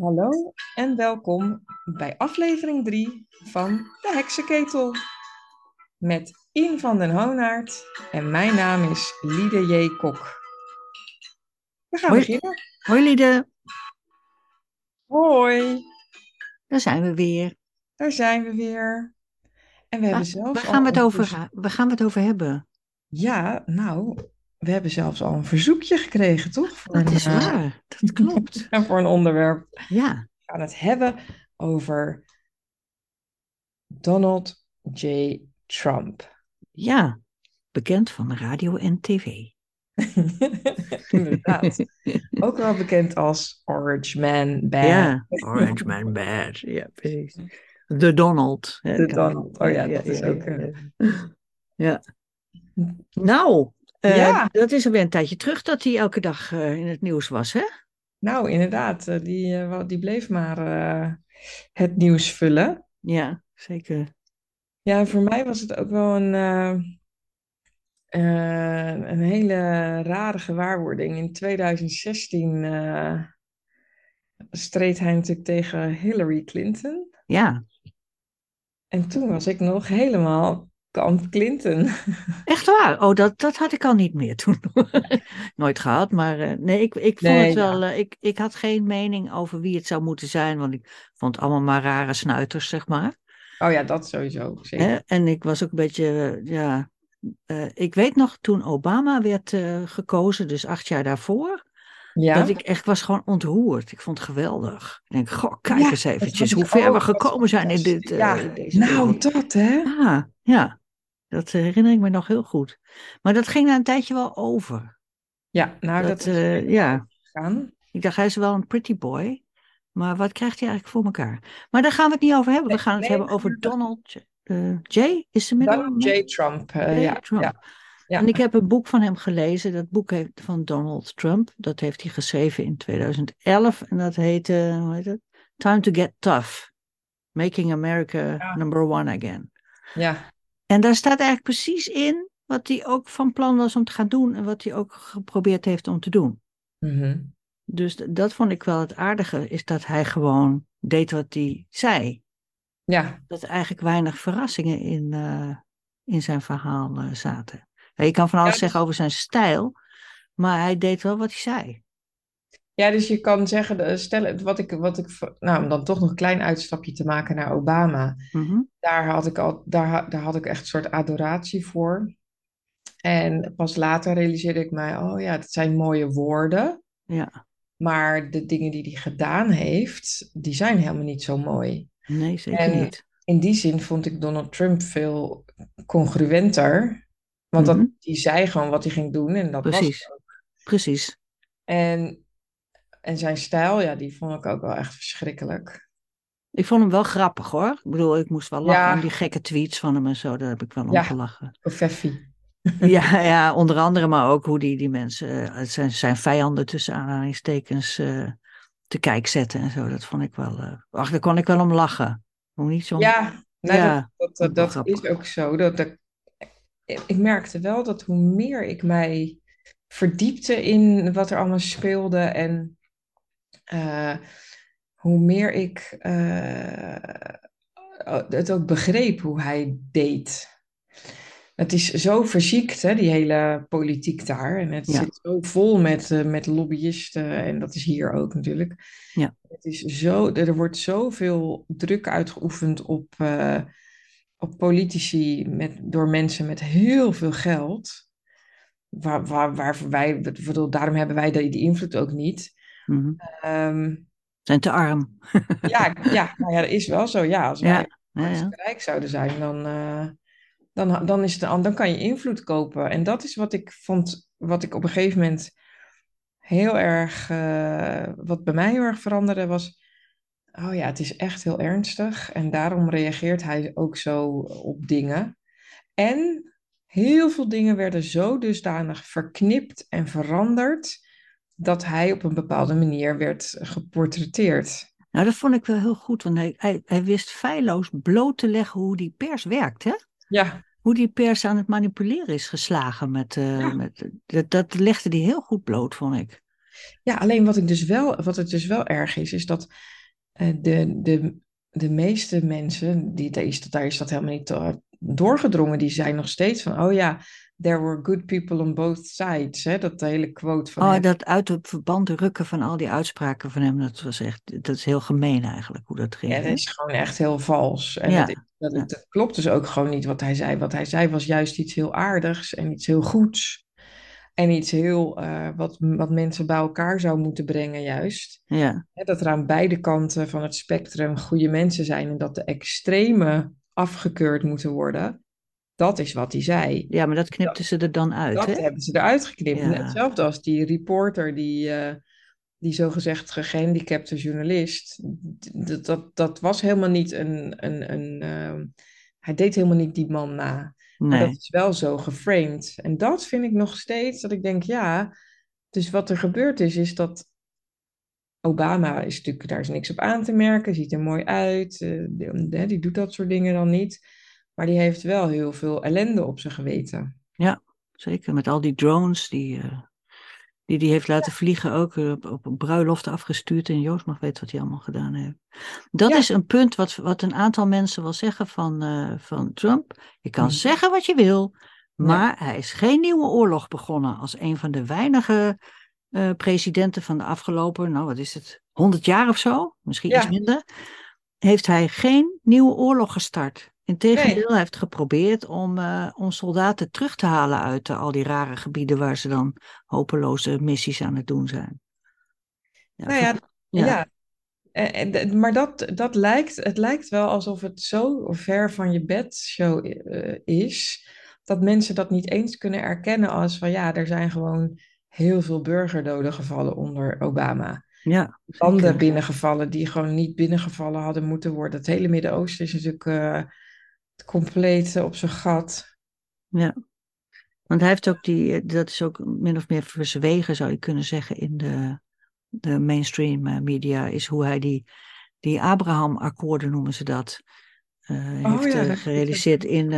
Hallo en welkom bij aflevering 3 van de Heksenketel. Met Ian van den Hoonaert en mijn naam is Liede J. Kok. We gaan Hoi. beginnen. Hoi Liede, Hoi, daar zijn we weer. daar zijn we weer. En we hebben zelfs waar gaan we het over, waar gaan we het over hebben? Ja, nou, we hebben zelfs al een verzoekje gekregen, toch? Voor Dat een, is eh, waar, dat klopt. voor een onderwerp. Ja, We gaan het hebben over Donald J. Trump. ja, bekend van radio en tv. Inderdaad. Ook wel bekend als Orange Man Bad. Ja, Orange Man Bad. Ja, precies. De Donald. De Donald. Oh ja, dat is ook, Ja, ja. Nou, eh, Ja. dat is alweer een tijdje terug dat hij elke dag eh, in het nieuws was, hè? Nou, inderdaad. eh, Die, die bleef maar het nieuws vullen. Ja, zeker. Ja, voor mij was het ook wel een, een hele rare gewaarwording. In 2016 eh, streed hij natuurlijk tegen Hillary Clinton. Ja, En toen was ik nog helemaal kamp Clinton. Echt waar? Oh, dat, dat had ik al niet meer toen. Nooit gehad, maar eh, nee, ik, ik vond Nee, het wel. eh, ik, ik had geen mening over wie het zou moeten zijn, want ik vond het allemaal maar rare snuiters, zeg maar. Oh ja, dat sowieso. Zeker. Hè? En ik was ook een beetje, eh, ja. ik weet nog toen Obama werd gekozen, dus acht jaar daarvoor, Ja. dat ik echt was gewoon ontroerd. Ik vond het geweldig. Ik denk, goh, kijk Ja, eens eventjes hoe ver we gekomen zijn in, dit, ja, deze Nou, dat hè? Ja, ja, dat herinner ik me nog heel goed. Maar dat ging na een tijdje wel over. Ja, nou dat, Dat, is eh, ja, gegaan. ik dacht, hij is wel een pretty boy. Maar wat krijgt hij eigenlijk voor elkaar? Maar daar gaan we het niet over hebben. We gaan het nee, hebben over gaan- Donald J. eh, J. Is de middel? Donald J. Trump. eh, J. ja, Trump. ja, ja. En ik heb een boek van hem gelezen. Dat boek heeft, van Donald Trump. Dat heeft hij geschreven in 2011. En dat heet, eh, hoe heet het? Time to Get Tough. Making America. Number One Again. ja. En daar staat eigenlijk precies in wat hij ook van plan was om te gaan doen. En wat hij ook geprobeerd heeft om te doen. Mhm. Dus dat vond ik wel het aardige, is dat hij gewoon deed wat hij zei. ja. Dat er eigenlijk weinig verrassingen in, eh, in zijn verhaal eh, zaten. Je kan van alles Ja, zeggen over zijn stijl, maar hij deed wel wat hij zei. Ja, dus je kan zeggen, eh, stel, wat ik, wat ik, nou, om dan toch nog een klein uitstapje te maken naar Obama. Mhm. Daar had ik al, daar, daar had ik echt een soort adoratie voor. En pas later realiseerde ik mij, oh ja, dat zijn mooie woorden. Ja, Maar de dingen die hij gedaan heeft, die zijn helemaal niet zo mooi. nee, zeker En- niet. In die zin vond ik Donald Trump veel congruenter. Want Mhm. dat, die zei gewoon wat hij ging doen en dat was Precies. ook. Precies. En, en zijn stijl, ja, die vond ik ook wel echt verschrikkelijk. Ik vond hem wel grappig hoor. Ik bedoel, ik moest wel lachen Ja. om die gekke tweets van hem en zo. Daar heb ik wel om Ja. gelachen. Feffie. Ja, ja, onder andere, maar ook hoe die, die mensen, eh, zijn, zijn vijanden tussen aanhalingstekens, eh, te kijk zetten en zo. Dat vond ik wel, eh, ach, daar kon ik wel om lachen. Hoe niet zo. Ja, nou, Ja, dat, dat, is ook zo. Dat, dat, ik merkte wel dat hoe meer ik mij verdiepte in wat er allemaal speelde en eh, hoe meer ik eh, het ook begreep hoe hij deed. Het is zo verziekt, hè, die hele politiek daar. En het Ja. zit zo vol met, eh, met lobbyisten. En dat is hier ook natuurlijk. Ja. Het is zo, er wordt zoveel druk uitgeoefend op, op politici met, door mensen met heel veel geld. Waar, waar, waar wij, bedoel, daarom hebben wij die invloed ook niet. Mhm. Ehm, Zijn te arm. ja, ja, nou ja, dat is wel zo. Ja, als wij Ja, rijk zouden zijn, dan, eh, dan, dan, is het, dan kan je invloed kopen. En dat is wat ik vond, wat ik op een gegeven moment heel erg, eh, wat bij mij heel erg veranderde, was, oh ja, het is echt heel ernstig. En daarom reageert hij ook zo op dingen. En heel veel dingen werden zo dusdanig verknipt en veranderd, dat hij op een bepaalde manier werd geportretteerd. Nou, dat vond ik wel heel goed, want hij, hij, hij wist feilloos bloot te leggen hoe die pers werkt, hè? Ja, Hoe die pers aan het manipuleren is geslagen met, eh, Ja. met dat, dat legde hij heel goed bloot, vond ik. Ja, alleen wat ik dus wel, wat het dus wel erg is, is dat eh, de, de, de meeste mensen, die, daar, is, daar is dat helemaal niet eh, doorgedrongen, die zijn nog steeds van, oh ja, there were good people on both sides. Hè? Dat hele quote van Oh, hem. dat uit het verband rukken van al die uitspraken van hem, dat was echt, dat is heel gemeen eigenlijk, hoe dat ging. Ja, dat is gewoon echt heel vals. En Ja, dat, dat, klopt dus ook gewoon niet wat hij zei. Wat hij zei was juist iets heel aardigs en iets heel goeds. En iets heel, eh, wat, wat mensen bij elkaar zou moeten brengen juist. Ja, Hè, dat er aan beide kanten van het spectrum goede mensen zijn en dat de extreme afgekeurd moeten worden. Dat is wat hij zei. ja, maar dat knipten ze er dan uit, Dat hè? hebben ze eruit geknipt. Ja. Hetzelfde als die reporter, die, eh, die zogezegd gehandicapte journalist. Dat, dat, dat was helemaal niet een. een, een ehm, hij deed helemaal niet die man na. Maar dat Nee, is wel zo geframed. En dat vind ik nog steeds dat ik denk, ja. Dus wat er gebeurd is, is dat Obama is natuurlijk, daar is niks op aan te merken, ziet er mooi uit. eh, die, die doet dat soort dingen dan niet. Maar die heeft wel heel veel ellende op zijn geweten. ja, zeker. Met al die drones die eh, die, die heeft laten vliegen, ook eh, op, op bruiloften afgestuurd. En Joost mag weten wat hij allemaal gedaan heeft. Dat Ja. is een punt wat, wat een aantal mensen wel zeggen van, eh, van Trump. Je kan Mhm. zeggen wat je wil, maar hij is geen nieuwe oorlog begonnen als een van de weinige presidenten van de afgelopen, nou wat is het, 100 jaar of zo, misschien iets minder, heeft hij geen nieuwe oorlog gestart. Integendeel, Nee. hij heeft geprobeerd om, eh, om soldaten terug te halen uit eh, al die rare gebieden waar ze dan hopeloze missies aan het doen zijn. Ja, Nou ja, ja. En- maar dat, dat lijkt, het lijkt wel alsof het zo ver van je bedshow eh, is, dat mensen dat niet eens kunnen erkennen als van ja, er zijn gewoon heel veel burgerdoden gevallen onder Obama. ja, Landen binnengevallen die gewoon niet binnengevallen hadden moeten worden. Het hele Midden-Oosten is natuurlijk compleet op zijn gat. Ja. Want hij heeft ook die, eh, dat is ook min of meer verzwegen, zou je kunnen zeggen, in de, de mainstream eh, media, is hoe hij die, die Abraham-akkoorden noemen ze dat, eh, Oh heeft ja, gerealiseerd in,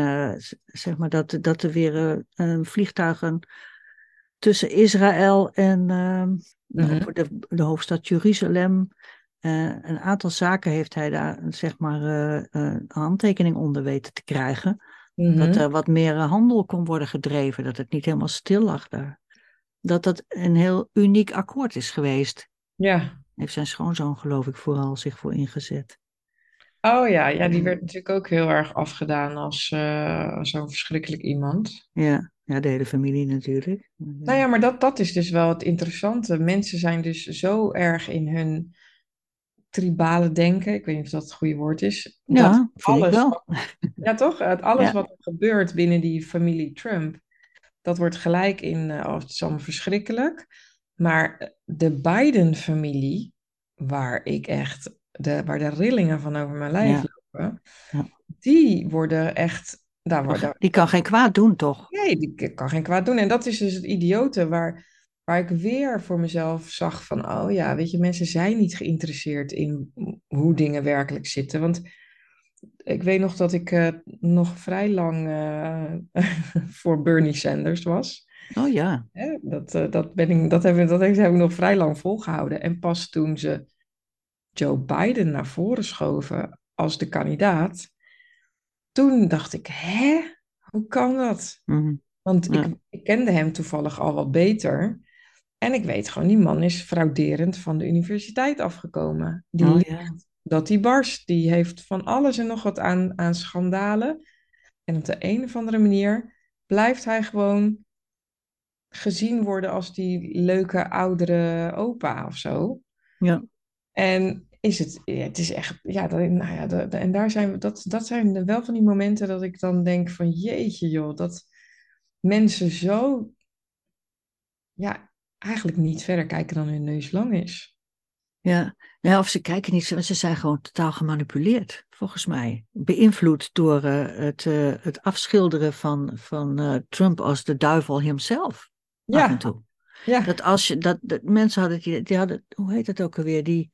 zeg maar, dat, dat er weer vliegtuigen tussen Israël en Mhm. de, de hoofdstad Jeruzalem. Eh, een aantal zaken heeft hij daar, zeg maar, eh, eh, een handtekening onder weten te krijgen. Mhm. Dat er wat meer handel kon worden gedreven, dat het niet helemaal stil lag daar. Dat dat een heel uniek akkoord is geweest. Ja. Heeft zijn schoonzoon, geloof ik, vooral zich voor ingezet. Oh ja, ja, die werd natuurlijk ook heel erg afgedaan als, als zo'n verschrikkelijk iemand. Ja, ja de hele familie natuurlijk. Nou ja, maar dat, dat is dus wel het interessante. Mensen zijn dus zo erg in hun tribale denken. Ik weet niet of dat het goede woord is. Ja, dat alles, wel. ja toch? Het, alles Ja. wat er gebeurt binnen die familie Trump, dat wordt gelijk in, eh, oh, het is allemaal verschrikkelijk. Maar de Biden-familie, waar ik echt, de, waar de rillingen van over mijn lijf Ja. lopen, Ja. die worden echt, daar worden, Die kan geen kwaad doen, toch? Nee, die kan geen kwaad doen. En dat is dus het idiote waar, waar ik weer voor mezelf zag van, oh ja, weet je, mensen zijn niet geïnteresseerd in hoe dingen werkelijk zitten. Want ik weet nog dat ik eh, nog vrij lang eh, voor Bernie Sanders was. Oh ja. Dat, eh, dat, ben ik, dat, heb, dat heb ik nog vrij lang volgehouden. En pas toen ze Joe Biden naar voren schoven als de kandidaat, toen dacht ik, hè, hoe kan dat? Mhm. Want Ja. ik, ik kende hem toevallig al wat beter. En ik weet gewoon, die man is frauderend van de universiteit afgekomen. Die Oh ja. dat hij barst. Die heeft van alles en nog wat aan, aan schandalen. En op de een of andere manier blijft hij gewoon gezien worden als die leuke oudere opa of zo. Ja. En is het, het is echt, ja, dat, nou ja, dat- en daar zijn we, dat, dat zijn wel van die momenten dat ik dan denk van jeetje joh, dat mensen zo, ja, eigenlijk niet verder kijken dan hun neus lang is. Ja. ja, of ze kijken niet, ze ze zijn gewoon totaal gemanipuleerd, volgens mij. Beïnvloed door eh, het, eh, het afschilderen van, van eh, Trump als de duivel himself. Af en Ja, toe. ja, Dat als je, dat, dat mensen hadden, die, die hadden, hoe heet het ook alweer, die,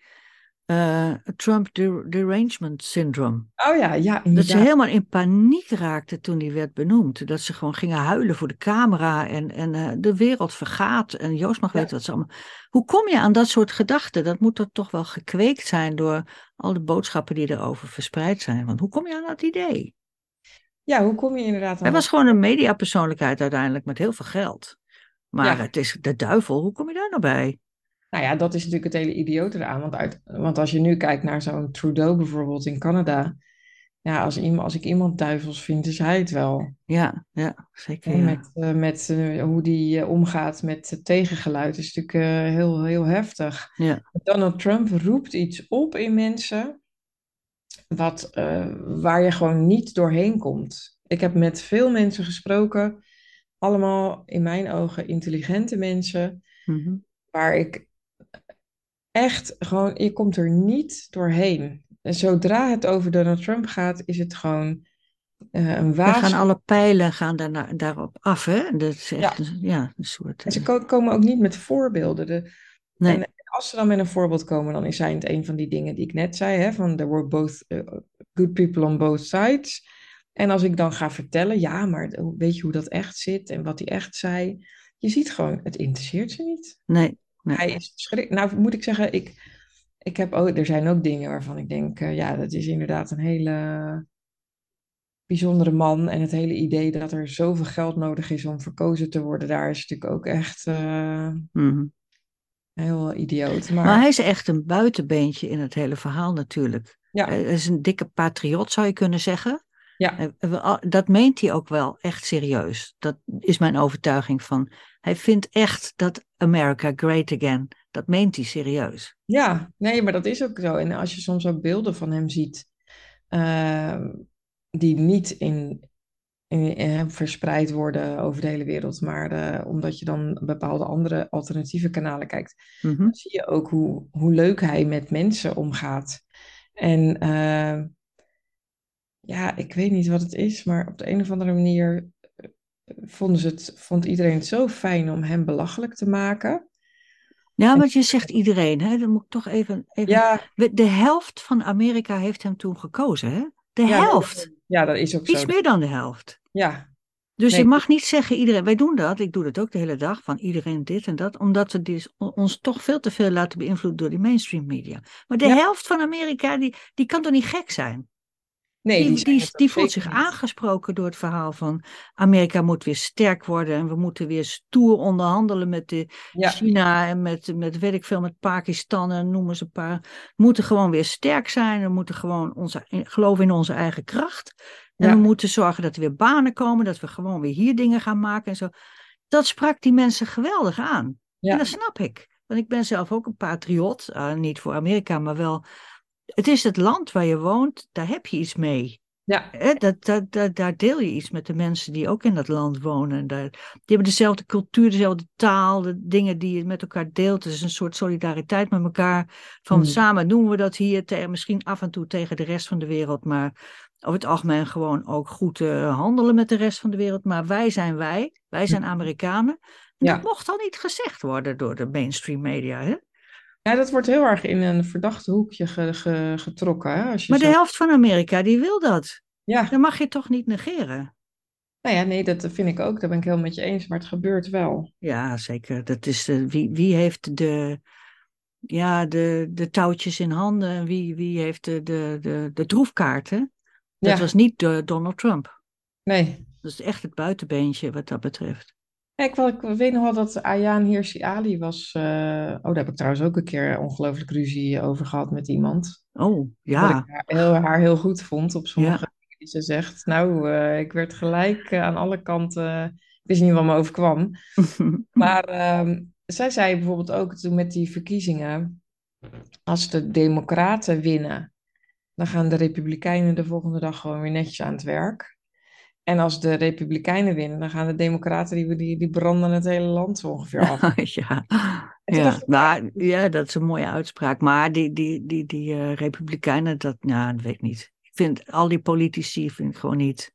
eh, Trump der- derangement syndrome. Oh ja, ja, Dat ze helemaal in paniek raakte toen hij werd benoemd. Dat ze gewoon gingen huilen voor de camera en, en eh, de wereld vergaat. En Joost mag Ja. weten wat ze allemaal... Hoe kom je aan dat soort gedachten? Dat moet er toch wel gekweekt zijn door al de boodschappen die erover verspreid zijn. Want hoe kom je aan dat idee? Ja, hoe kom je inderdaad aan Hij was gewoon een mediapersoonlijkheid uiteindelijk met heel veel geld. Maar Ja. het is de duivel, hoe kom je daar nou bij? Nou ja, dat is natuurlijk het hele idiote eraan. Want, uit, want als je nu kijkt naar zo'n Trudeau bijvoorbeeld in Canada. Ja, als, iemand, als ik iemand duivels vind, is hij het wel. Ja, ja, zeker. Ja. Met, eh, met eh, hoe die eh, omgaat met tegengeluid is natuurlijk heel, heel heftig. Ja. Donald Trump roept iets op in mensen wat, waar je gewoon niet doorheen komt. Ik heb met veel mensen gesproken, allemaal in mijn ogen intelligente mensen, Mhm. waar ik echt gewoon, je komt er niet doorheen. En zodra het over Donald Trump gaat, is het gewoon eh, een waas. gaan alle pijlen gaan daarna, daarop af, hè? Dat is echt Ja. een, ja, een soort... En ze eh, ko- komen ook niet met voorbeelden. De, nee, En als ze dan met een voorbeeld komen, dan zijn het een van die dingen die ik net zei, hè, van there were both uh, good people on both sides. En als ik dan ga vertellen, ja, maar weet je hoe dat echt zit en wat hij echt zei, je ziet gewoon, het interesseert ze niet. nee, nee. Hij is schrik. Nou, moet ik zeggen, ik, ik heb ook, er zijn ook dingen waarvan ik denk, eh, ja, dat is inderdaad een hele bijzondere man. En het hele idee dat er zoveel geld nodig is om verkozen te worden, daar is natuurlijk ook echt eh, Mhm. heel idioot. Maar, Maar hij is echt een buitenbeentje in het hele verhaal natuurlijk. ja, Hij is een dikke patriot, zou je kunnen zeggen. Ja. Hij- Dat meent hij ook wel echt serieus. Dat is mijn overtuiging van. Hij vindt echt dat America great again. Dat meent hij serieus. Ja, nee, maar dat is ook zo. En als je soms ook beelden van hem ziet, ehm, die niet in, in, eh, verspreid worden over de hele wereld, maar eh, omdat je dan bepaalde andere alternatieve kanalen kijkt, Mhm. dan zie je ook hoe, hoe leuk hij met mensen omgaat. En ehm, ja, ik weet niet wat het is, maar op de een of andere manier vonden ze het, vond iedereen het zo fijn om hem belachelijk te maken. Ja, maar je zegt iedereen, hè? Dan moet ik toch even. even... Ja, De helft van Amerika heeft hem toen gekozen, hè? De ja, helft. Ja, dat is ook Iets zo. meer dan de helft. Ja, Dus Nee. je mag niet zeggen iedereen. Wij doen dat. Ik doe dat ook de hele dag. Van iedereen dit en dat. Omdat we ons toch veel te veel laten beïnvloeden door die mainstream media. Maar de Ja. helft van Amerika, die, die kan toch niet gek zijn? Nee, die, die, voelt zich niet. aangesproken door het verhaal van Amerika moet weer sterk worden. En we moeten weer stoer onderhandelen met de Ja, China en met, met weet ik veel, met Pakistan en noem eens een paar. We moeten gewoon weer sterk zijn. We moeten gewoon onze, geloven in onze eigen kracht. En Ja. we moeten zorgen dat er weer banen komen, dat we gewoon weer hier dingen gaan maken en zo. Dat sprak die mensen geweldig aan. Ja. En dat snap ik. Want ik ben zelf ook een patriot. eh, niet voor Amerika, maar wel. Het is het land waar je woont, daar heb je iets mee. ja, dat, dat, dat, daar deel je iets met de mensen die ook in dat land wonen. En Daar, die hebben dezelfde cultuur, dezelfde taal, de dingen die je met elkaar deelt. Het is een soort solidariteit met elkaar. Van Hmm. samen doen we dat hier, te- misschien af en toe tegen de rest van de wereld, maar over het algemeen gewoon ook goed eh, handelen met de rest van de wereld. Maar wij zijn wij, wij zijn Amerikanen. En Hmm. Ja. dat mocht al niet gezegd worden door de mainstream media. Hè? Ja, dat wordt heel erg in een verdachte hoekje ge- ge- getrokken. Hè? Als je Maar de helft van Amerika, die wil dat. Ja, Dat mag je toch niet negeren? nou ja, nee, dat vind ik ook. Daar ben ik helemaal met je eens. Maar het gebeurt wel. Ja, zeker. Dat is de, wie, wie heeft de, ja, de, de touwtjes in handen? en Wie, wie heeft de, de, de, de troefkaarten? Dat Ja. was niet de Donald Trump. Nee. Dat is echt het buitenbeentje wat dat betreft. Wel, ik weet nog wel dat Ayaan Hirsi Ali was. eh, oh, daar heb ik trouwens ook een keer ongelooflijk ruzie over gehad met iemand. Oh, Dat ja. ik haar heel, haar heel goed vond op sommige dingen die ze zegt. Nou, eh, ik werd gelijk eh, aan alle kanten. Ik wist niet wat me overkwam. Maar ehm, zij zei bijvoorbeeld ook toen met die verkiezingen, als de Democraten winnen, dan gaan de Republikeinen de volgende dag gewoon weer netjes aan het werk. En als de Republikeinen winnen, dan gaan de Democraten die, die, die branden het hele land ongeveer af. ja. Ja, ik, maar, ja, dat is een mooie uitspraak. Maar die, die, die, die eh, Republikeinen, dat, nou, dat weet ik niet. Ik vind al die politici vind ik gewoon niet,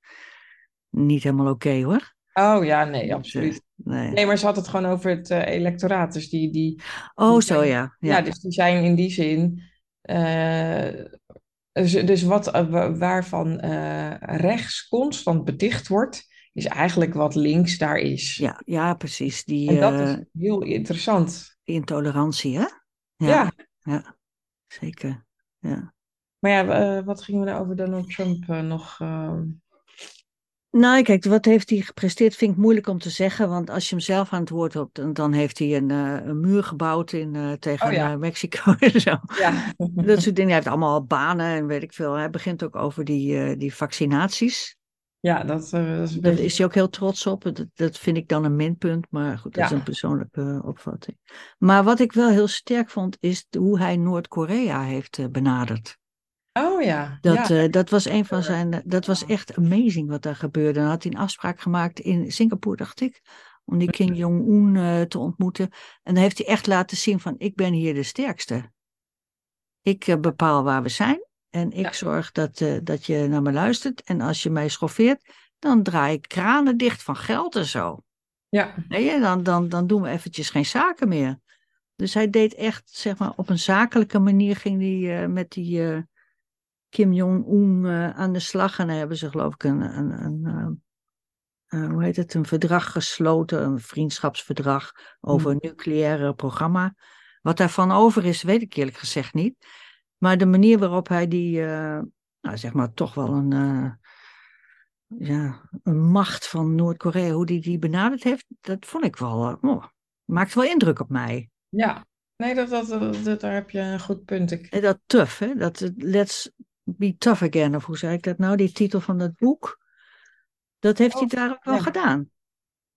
niet helemaal oké hoor. Oh ja, nee, absoluut. Nee. Nee, maar ze had het gewoon over het eh, electoraat. Dus die, die, Oh, die zo zijn- ja. ja. ja. dus die zijn in die zin eh, dus, dus wat, eh, wa- waarvan eh, rechts constant beticht wordt, is eigenlijk wat links daar is. Ja, ja, precies. Die, En dat eh, is heel interessant. intolerantie, hè? Ja, ja, zeker. Ja. maar ja, eh, wat gingen we nou over Donald Trump eh, nog? Nou, kijk, wat heeft hij gepresteerd vind ik moeilijk om te zeggen. Want als je hem zelf aan het woord hebt, dan, heeft hij een, eh, een muur gebouwd in, eh, tegen Oh ja. eh, Mexico en zo. ja. Dat soort dingen. Hij heeft allemaal banen en weet ik veel. Hij begint ook over die, die vaccinaties. ja, dat, dat is een Daar is hij ook heel trots op. Dat, dat vind ik dan een minpunt, maar goed, dat is een persoonlijke opvatting. Maar wat ik wel heel sterk vond, is hoe hij Noord-Korea heeft benaderd. Oh ja, Dat, ja. eh, dat was een van zijn. eh, Dat was echt amazing wat daar gebeurde. Dan had hij een afspraak gemaakt in Singapore, dacht ik. Om die Kim Jong-un eh, te ontmoeten. En dan heeft hij echt laten zien: van ik ben hier de sterkste. Ik bepaal waar we zijn. En ik Ja. zorg dat, dat je naar me luistert. En als je mij schoffeert, dan draai ik kranen dicht van geld en zo. ja. Je, dan, dan, dan doen we eventjes geen zaken meer. Dus hij deed echt, zeg maar, op een zakelijke manier ging hij met die Kim Jong-un eh, aan de slag. En hebben ze geloof ik een, een, een eh, eh, hoe heet het, een verdrag gesloten, een vriendschapsverdrag over een nucleaire programma. Wat daarvan over is, weet ik eerlijk gezegd niet. Maar de manier waarop hij die, nou zeg maar, toch wel een, ja, een macht van Noord-Korea, hoe die die benaderd heeft, dat vond ik wel, oh, maakt wel indruk op mij. Ja, nee, dat, dat, dat, daar heb je een goed punt. Ik, dat tough, hè? Dat Let's be tough again, of hoe zei ik dat nou? Die titel van dat boek. Dat heeft hij Oh, daar ook wel ja. gedaan.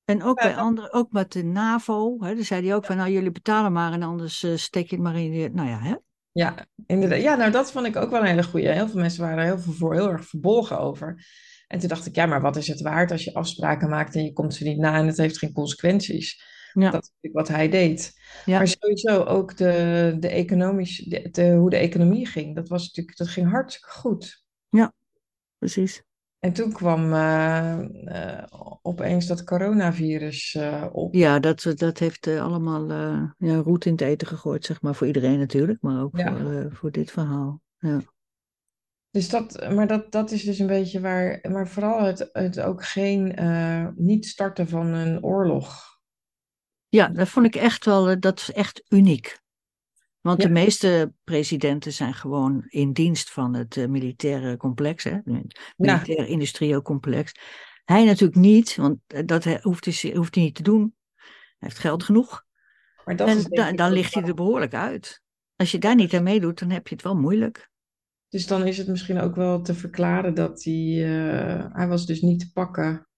En ook Ja, bij anderen, ook met de NAVO. Hè, daar zei hij ook van, nou jullie betalen maar en anders eh, steek je het maar in je... Nou ja, hè? ja, inderdaad. Ja, nou, dat vond ik ook wel een hele goeie. Heel veel mensen waren er heel, veel voor, heel erg verbolgen over. En toen dacht ik, ja, maar wat is het waard als je afspraken maakt en je komt ze niet na en het heeft geen consequenties? Ja. Dat is natuurlijk wat hij deed. Ja. Maar sowieso ook de, de economisch, de, de- hoe de economie ging, dat was natuurlijk, dat ging hartstikke goed. Precies. En toen kwam eh, eh, opeens dat coronavirus eh, op. Ja, dat, dat heeft allemaal ja, roet in het eten gegooid, zeg maar, voor iedereen natuurlijk, maar ook Ja. voor, voor dit verhaal. Ja. Dus dat, maar dat, dat is dus een beetje waar, maar vooral het, het ook geen, niet starten van een oorlog. Ja, dat vond ik echt wel, eh, dat is echt uniek. Want Ja. de meeste presidenten zijn gewoon in dienst van het eh, militaire complex, hè? het militair industrieel complex. Hij natuurlijk niet, want eh, dat hoeft hij, hoeft hij niet te doen. Hij heeft geld genoeg. Maar dat en da- dan ligt hij er behoorlijk uit. Als je daar niet aan meedoet, dan heb je het wel moeilijk. Dus dan is het misschien ook wel te verklaren dat hij, hij was dus niet te pakken.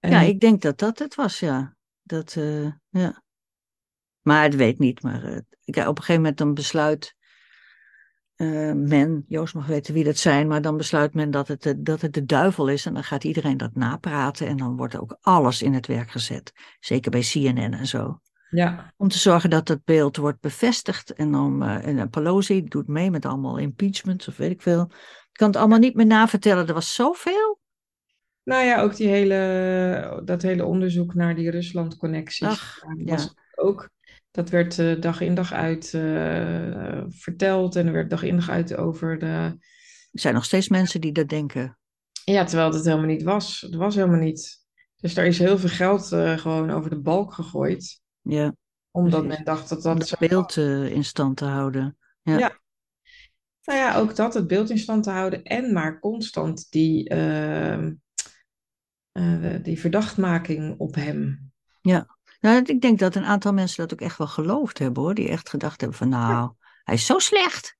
En, Ja, ik denk dat dat het was, ja. Dat, eh, ja. Maar het weet niet. Maar eh, ik, op een gegeven moment dan besluit eh, men, Joost mag weten wie dat zijn, maar dan besluit men dat het, de- dat het de duivel is. En dan gaat iedereen dat napraten en dan wordt ook alles in het werk gezet. Zeker bij CNN en zo. ja, Om te zorgen dat dat beeld wordt bevestigd. En eh, en, Pelosi doet mee met allemaal impeachments of weet ik veel. Ik kan het allemaal niet meer navertellen. Er was zoveel. Nou ja, ook die hele, dat hele onderzoek naar die Rusland-connecties. Ja, was ook, dat werd eh, dag in dag uit eh, verteld en er werd dag in dag uit over de... Er zijn nog steeds mensen die dat denken. Ja, terwijl het helemaal niet was. Het was helemaal niet. Dus daar is heel veel geld eh, gewoon over de balk gegooid. Ja, Omdat Precies. men dacht dat om dat dat zo beeld in stand te houden. Ja. Ja. Nou ja, ook dat, het beeld in stand te houden en maar constant die, ehm, eh, die verdachtmaking op hem. Nou, ik denk dat een aantal mensen dat ook echt wel geloofd hebben hoor. Die echt gedacht hebben van nou, hij is zo slecht.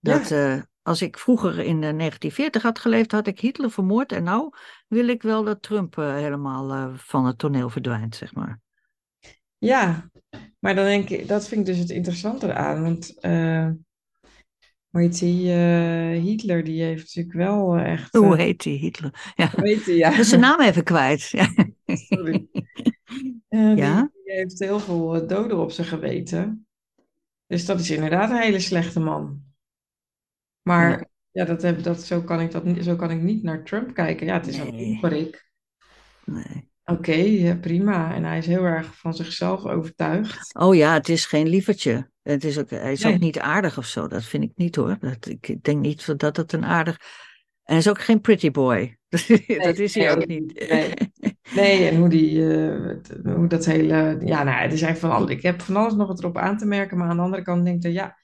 Dat eh, als ik vroeger in de 1940 had geleefd, had ik Hitler vermoord. En nou wil ik wel dat Trump eh, helemaal van het toneel verdwijnt, zeg maar. Ja, maar dan denk ik, dat vind ik dus het interessante aan. Want, hoe heet die, Hitler, die heeft natuurlijk wel eh, echt... Hoe eh, heet die Hitler? Ja, hoe heet die, ja. zijn naam even kwijt. Ja. Sorry. Eh, die- Ja? die heeft heel veel doden op zijn geweten. Dus dat is inderdaad een hele slechte man. Maar Ja. ja, dat heb, dat, zo, kan ik dat, niet- zo kan ik niet naar Trump kijken. Ja, het is een ongerik. Nee. Oké, ja, prima. En hij is heel erg van zichzelf overtuigd. Oh ja, het is geen lievertje. Het is ook, hij is Nee. ook niet aardig of zo, dat vind ik niet hoor. Dat, ik denk niet dat het een aardig. En hij is ook geen pretty boy. dat is hij nee, ook niet. Nee. Nee, en hoe, die, eh, hoe dat hele... Ja, nou, is eigenlijk van alles. Ik heb van alles nog wat erop aan te merken. Maar aan de andere kant denk ik, ja,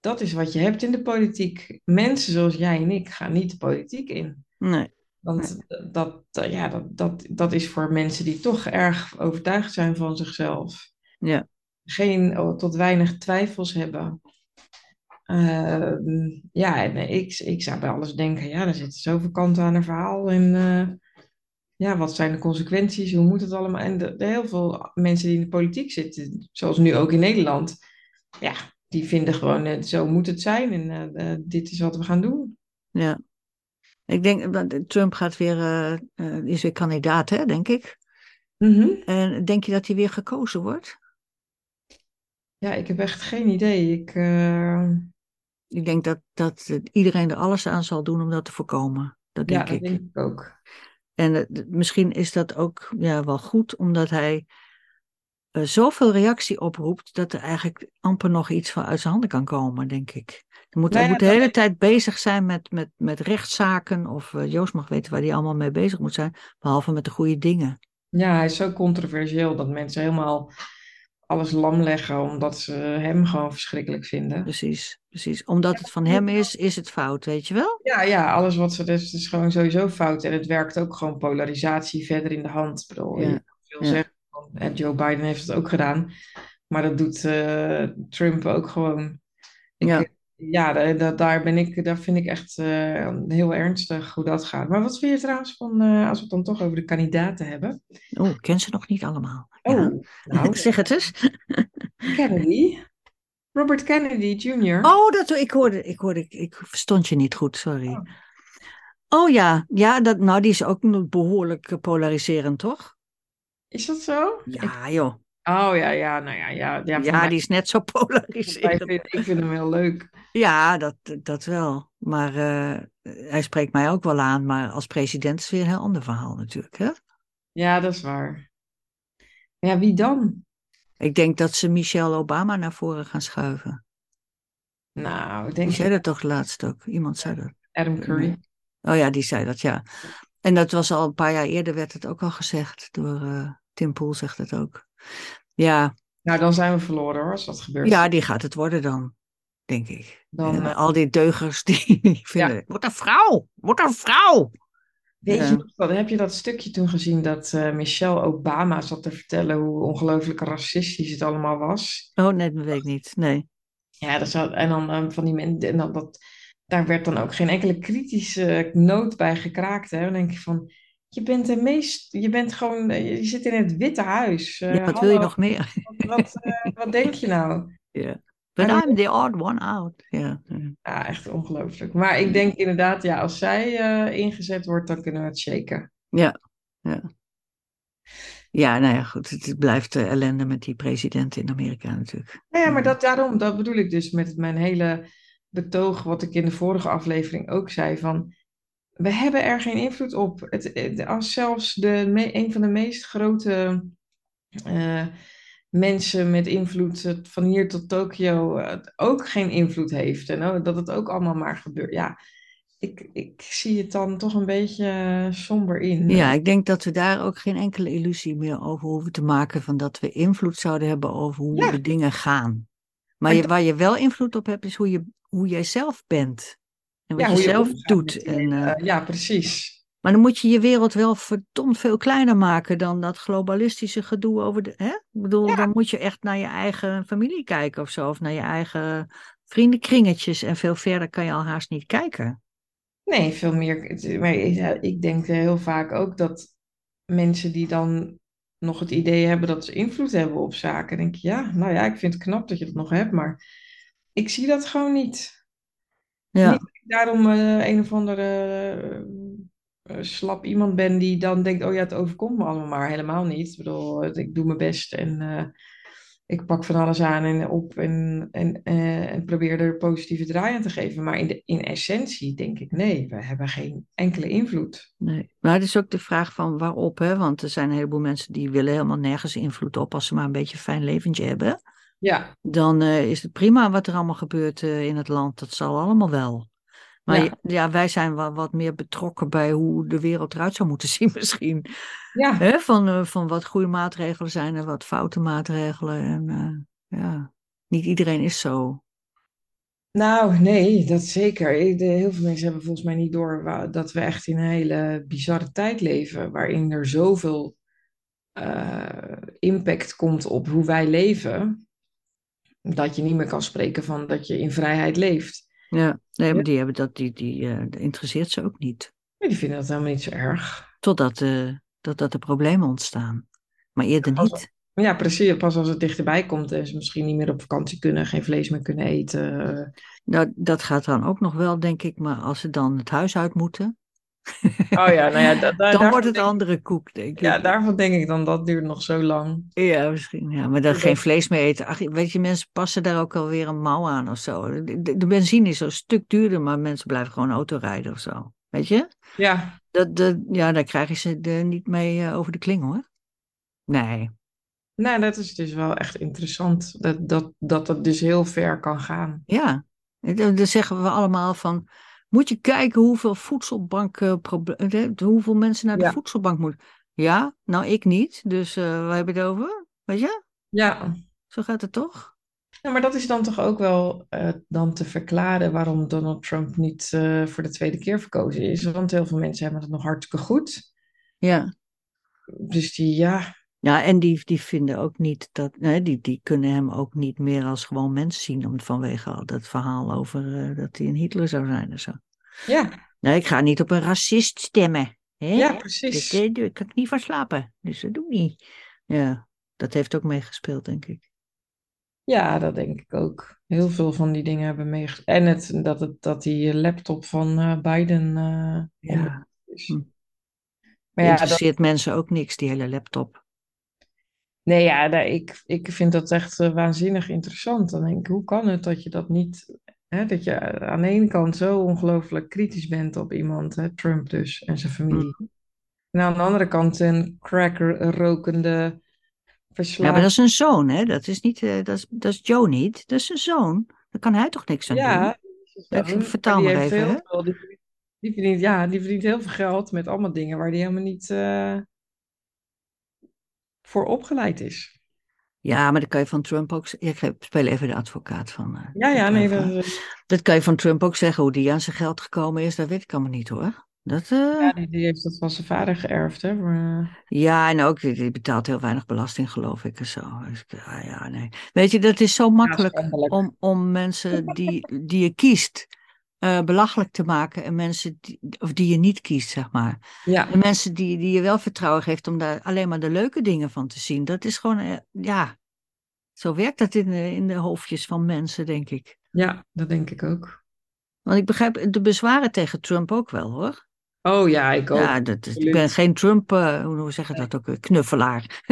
dat is wat je hebt in de politiek. Mensen zoals jij en ik gaan niet de politiek in. Nee, Want dat, dat, ja, dat, dat, dat is voor mensen die toch erg overtuigd zijn van zichzelf. ja, Geen oh, tot weinig twijfels hebben. Ehm, ja, en ik, ik zou bij alles denken, ja, er zitten zoveel kanten aan een verhaal. En eh, ja, wat zijn de consequenties? Hoe moet het allemaal? En de, de heel veel mensen die in de politiek zitten, zoals nu ook in Nederland, ja, die vinden gewoon, eh, zo moet het zijn en eh, dit is wat we gaan doen. ja. Ik denk dat Trump gaat weer, is weer kandidaat, hè, denk ik. Mhm. En denk je dat hij weer gekozen wordt? Ja, ik heb echt geen idee. Ik, eh, Ik denk dat, dat iedereen er alles aan zal doen om dat te voorkomen. Dat ja, denk dat ik. denk ik ook. En misschien is dat ook ja, wel goed, omdat hij eh, zoveel reactie oproept dat er eigenlijk amper nog iets van uit zijn handen kan komen, denk ik. Hij moet, Nou hij ja, moet de hele tijd bezig zijn met, met, met rechtszaken, of eh, Joost mag weten waar hij allemaal mee bezig moet zijn, behalve met de goede dingen. Ja, hij is zo controversieel dat mensen helemaal alles lam leggen omdat ze hem gewoon verschrikkelijk vinden. Precies, precies. Omdat het van hem is, is het fout, weet je wel? Ja, ja, alles wat ze dus is gewoon sowieso fout. En het werkt ook gewoon polarisatie verder in de hand. Ik bedoel, Ja, veel ja. zeggen. En Joe Biden heeft het ook gedaan. Maar dat doet eh, Trump ook gewoon. Ik, Ja. Ja, da- da- daar ben ik, daar vind ik echt eh, heel ernstig hoe dat gaat. Maar wat vind je trouwens van, eh, als we het dan toch over de kandidaten hebben? Oh, ik ken ze nog niet allemaal. Oh, Ja. nou, zeg het eens. Kennedy. Robert Kennedy Jr. Oh, dat, ik hoorde, ik hoorde, ik, ik verstond je niet goed, sorry. Oh. Oh ja, ja dat, nou die is ook behoorlijk eh, polariserend, toch? Is dat zo? Ja, joh. Oh ja, ja, nou ja, ja. Ja, Ja, mij- die is net zo polariserend. vind, ik vind hem heel leuk. Ja, dat, dat wel. Maar eh, hij spreekt mij ook wel aan, maar als president is weer een heel ander verhaal natuurlijk, hè? Ja, dat is waar. Ja, wie dan? Ik denk dat ze Michelle Obama naar voren gaan schuiven. Nou, ik Die denk zei dat toch laatst ook? Iemand zei dat. Adam Curry. Oh ja, die zei dat, ja. En dat was al een paar jaar eerder, werd het ook al gezegd door eh, Tim Poel, zegt het ook. Ja, Nou, dan zijn we verloren hoor, als dat gebeurt. ja, die gaat het worden dan, denk ik. Dan, En eh, al die deugers die vinden, wordt een vrouw, wordt een vrouw. Weet Ja. je dat- heb je dat stukje toen gezien dat eh, Michelle Obama zat te vertellen hoe ongelooflijk racistisch het allemaal was? Oh nee, dat weet ik niet, nee. Ja, dat zat, en dan eh, van die mensen, en dan dat, daar werd dan ook geen enkele kritische noot bij gekraakt. Hè? Dan denk je van, je bent de meest, je bent gewoon, eh, je zit in het Witte Huis. Eh, Ja, wat wil je nog meer? Wat, wat, eh, wat denk je nou? Ja. But I'm the odd one out. Ja, echt ongelooflijk. Maar ik denk inderdaad, ja, als zij ingezet wordt, dan kunnen we het shaken. ja, ja. Ja, nou ja, goed. Het blijft ellende met die president in Amerika natuurlijk. Nou ja, maar dat, daarom, dat bedoel ik dus met mijn hele betoog, wat ik in de vorige aflevering ook zei, van we hebben er geen invloed op. Het, het- als zelfs de, me- een van de meest grote eh, mensen met invloed van hier tot Tokio ook geen invloed heeft. En dat het ook allemaal maar gebeurt. Ja, ik, ik zie het dan toch een beetje eh, somber in. Ja, ik denk dat we daar ook geen enkele illusie meer over hoeven te maken van dat we invloed zouden hebben over hoe Ja. de dingen gaan. Maar Maar je, dat- waar je wel invloed op hebt, is hoe, je, hoe jij zelf bent. En wat Ja, je zelf doet. En, eh, ja, precies. maar dan moet je je wereld wel verdomd veel kleiner maken dan dat globalistische gedoe over de. Hè? Ik bedoel, Ja. dan moet je echt naar je eigen familie kijken of zo, of naar je eigen vriendenkringetjes. En veel verder kan je al haast niet kijken. Nee, veel meer. Maar ik denk heel vaak ook dat mensen die dan nog het idee hebben dat ze invloed hebben op zaken, denk je, ja, nou ja, ik vind het knap dat je dat nog hebt, maar ik zie dat gewoon niet. Ja, Niet daarom eh, een of andere eh, slap iemand ben die dan denkt, oh ja, het overkomt me allemaal maar. Helemaal niet. Ik bedoel, ik doe mijn best en eh, ik pak van alles aan en op en, en, en probeer er positieve draai aan te geven. Maar in, de, in essentie denk ik, nee, we hebben geen enkele invloed. nee. Maar het is ook de vraag van waarop, hè? Want er zijn een heleboel mensen die willen helemaal nergens invloed op als ze maar een beetje een fijn leventje hebben. Ja, dan is het prima wat er allemaal gebeurt in het land. Dat zal allemaal wel. Maar Ja. wij zijn wel wat meer betrokken bij hoe de wereld eruit zou moeten zien misschien. ja. Van, eh, van wat goede maatregelen zijn en wat foute maatregelen. En eh, ja, niet iedereen is zo. Nou, nee, dat zeker. De- heel veel mensen hebben volgens mij niet door dat we echt in een hele bizarre tijd leven, waarin er zoveel eh, impact komt op hoe wij leven, dat je niet meer kan spreken van dat je in vrijheid leeft. Ja, nee, Ja. maar die hebben dat, die, die eh, interesseert ze ook niet. Die vinden dat helemaal niet zo erg. Totdat eh, dat, dat er problemen ontstaan. Maar eerder Als- niet. Ja, precies. Pas als het dichterbij komt en ze misschien niet meer op vakantie kunnen, geen vlees meer kunnen eten. Nou, dat gaat dan ook nog wel, denk ik. Maar als ze dan het huis uit moeten, Oh ja, nou ja, da- da- dan wordt het denk- andere koek, denk ik. Ja, daarvan denk ik dan dat duurt nog zo lang. Ja, misschien. Ja, maar dat Dat- geen vlees meer eten. Ach, weet je, mensen passen daar ook alweer een mouw aan of zo. De, benzine is zo'n stuk duurder, maar mensen blijven gewoon auto rijden of zo. Weet je? Ja, Dat, dat, ja, daar krijgen ze er niet mee eh, over de kling hoor. Nee. nou, dat is dus wel echt interessant. Dat dat, dat het dus heel ver kan gaan. Ja. Dan dan zeggen we allemaal van. Moet je kijken hoeveel voedselbank, hoeveel mensen naar de Ja. voedselbank moeten. Ja, nou ik niet. Dus eh waar heb je het over? Weet je? Ja, Zo gaat het toch? Ja, maar dat is dan toch ook wel eh, dan te verklaren waarom Donald Trump niet eh, voor de tweede keer verkozen is. Want heel veel mensen hebben het nog hartstikke goed. Ja. Dus die, ja, Ja, en die, die vinden ook niet dat, nee, die, die kunnen hem ook niet meer als gewoon mens zien, om, vanwege al dat verhaal over eh, dat hij een Hitler zou zijn en zo. Ja, Nee, ik ga niet op een racist stemmen. Hè? ja, precies. eh, daar kan ik niet van slapen, dus dat doe ik niet. Ja, dat heeft ook meegespeeld, denk ik. Ja, dat denk ik ook. Heel veel van die dingen hebben meegespeeld. En het, dat, het, dat die laptop van eh, Biden eh, Ja, is. Hm. Maar ja, dat, interesseert mensen ook niks, die hele laptop. nee, ja, ik, ik vind dat echt eh, waanzinnig interessant. Dan denk ik, hoe kan het dat je dat niet... Hè, dat je aan de ene kant zo ongelooflijk kritisch bent op iemand, hè, Trump dus, en zijn familie. Hm. En aan de andere kant een cracker-rokende Ja, maar verslaafde... dat is een zoon, hè? Dat is, niet, eh, dat is, dat is Joe niet. Dat is een zoon. Daar kan hij toch niks aan doen? Ja, vertaal maar even, hè? veel- die, verdient- die verdient, ja, die verdient heel veel geld met allemaal dingen waar die helemaal niet eh, voor opgeleid is. Ja, maar dat kan je van Trump ook zeggen. Ik speel even de advocaat van. eh, Ja, ja, nee, dat, Dat kan je van Trump ook zeggen. Hoe die aan zijn geld gekomen is, dat weet ik allemaal niet hoor. Dat, eh, ja, ja. die, die heeft dat van zijn vader geërfd, hè? eh, en ook, die die betaalt heel weinig belasting, geloof ik. En zo. Dus, ik- ja, ja, nee. Weet je, dat is zo makkelijk om, om mensen die, die je kiest eh, belachelijk te maken. En mensen die, of die je niet kiest, zeg maar. ja, En mensen die, die je wel vertrouwen geeft om daar alleen maar de leuke dingen van te zien. Dat is gewoon, eh, ja, zo werkt dat in de, in de hoofdjes van mensen, denk ik. ja, dat denk ik ook. Want ik begrijp de bezwaren tegen Trump ook wel, hoor. Oh ja, ik ook. Ja, dat ik ben geen Trump, eh, hoe zeg je dat ook, knuffelaar.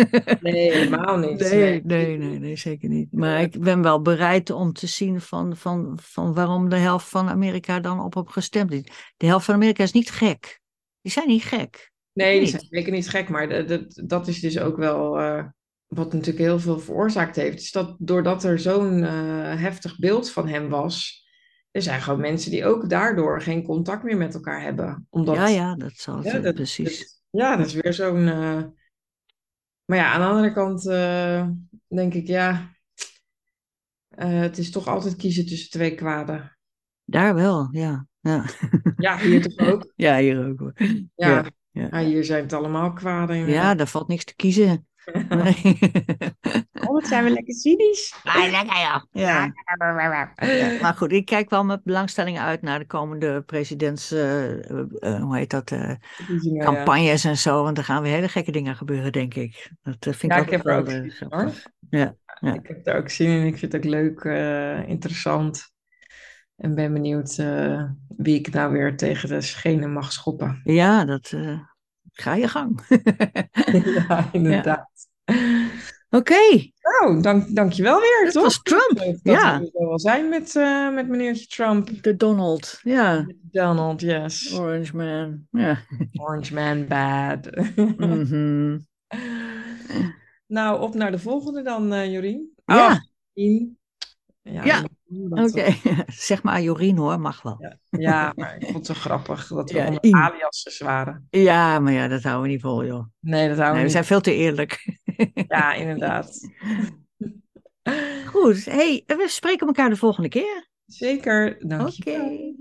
Nee, helemaal niet. Nee, nee, nee, nee, zeker niet. Maar ik ben wel bereid om te zien van, van, van waarom de helft van Amerika dan op hem gestemd is. De helft van Amerika is niet gek. Die zijn niet gek. Nee, die zijn zeker niet gek, maar de- dat is dus ook wel eh, wat natuurlijk heel veel veroorzaakt heeft. Is dat doordat er zo'n eh, heftig beeld van hem was, er zijn gewoon mensen die ook daardoor geen contact meer met elkaar hebben. Omdat, Ja, ja, dat zal Ja, dat- precies. dat- ja, dat is weer zo'n. eh, Maar ja, aan de andere kant eh, denk ik, ja, eh, het is toch altijd kiezen tussen twee kwaden. Daar wel, ja. Ja, Ja, hier toch ook. ja hier ook hoor. Ja, Ja, ja. hier zijn het allemaal kwaden. Ja, daar valt niks te kiezen. Nee. Zijn we lekker cynisch. Ah, lekker ja. Ja. Ja, maar goed, ik kijk wel met belangstelling uit naar de komende presidents, eh, eh, eh, hoe heet dat, ja. campagnes en zo. Want er gaan weer hele gekke dingen gebeuren, denk ik. Dat vind Ja, ik ik ook heb er ook zin in. Ja, ja. Ik heb er ook zin in. Ik vind het ook leuk, interessant. En ben benieuwd wie ik nou weer tegen de schenen mag schoppen. Ja, dat ga je gang. ja, inderdaad. Oké, Nou, dank, dankjewel weer, dat toch? was Trump. Dat Ja. we wel zijn met, eh, met meneertje Trump. De Donald. Ja, Donald, yes. Orange Man. Ja. Orange man bad. Mhm. nou, op naar de volgende dan, eh Jorien. Ja. Oh. Ja, Ja, Oké, zeg maar Jorien hoor, mag wel. Ja, ja, maar ik vond het zo grappig dat we Ja, aliases waren. Ja, maar ja, dat houden we niet vol, joh. Nee, dat houden Nee, we we niet. zijn veel te eerlijk. Ja, inderdaad. Goed, hey, we spreken elkaar de volgende keer. Zeker, dank je Oké.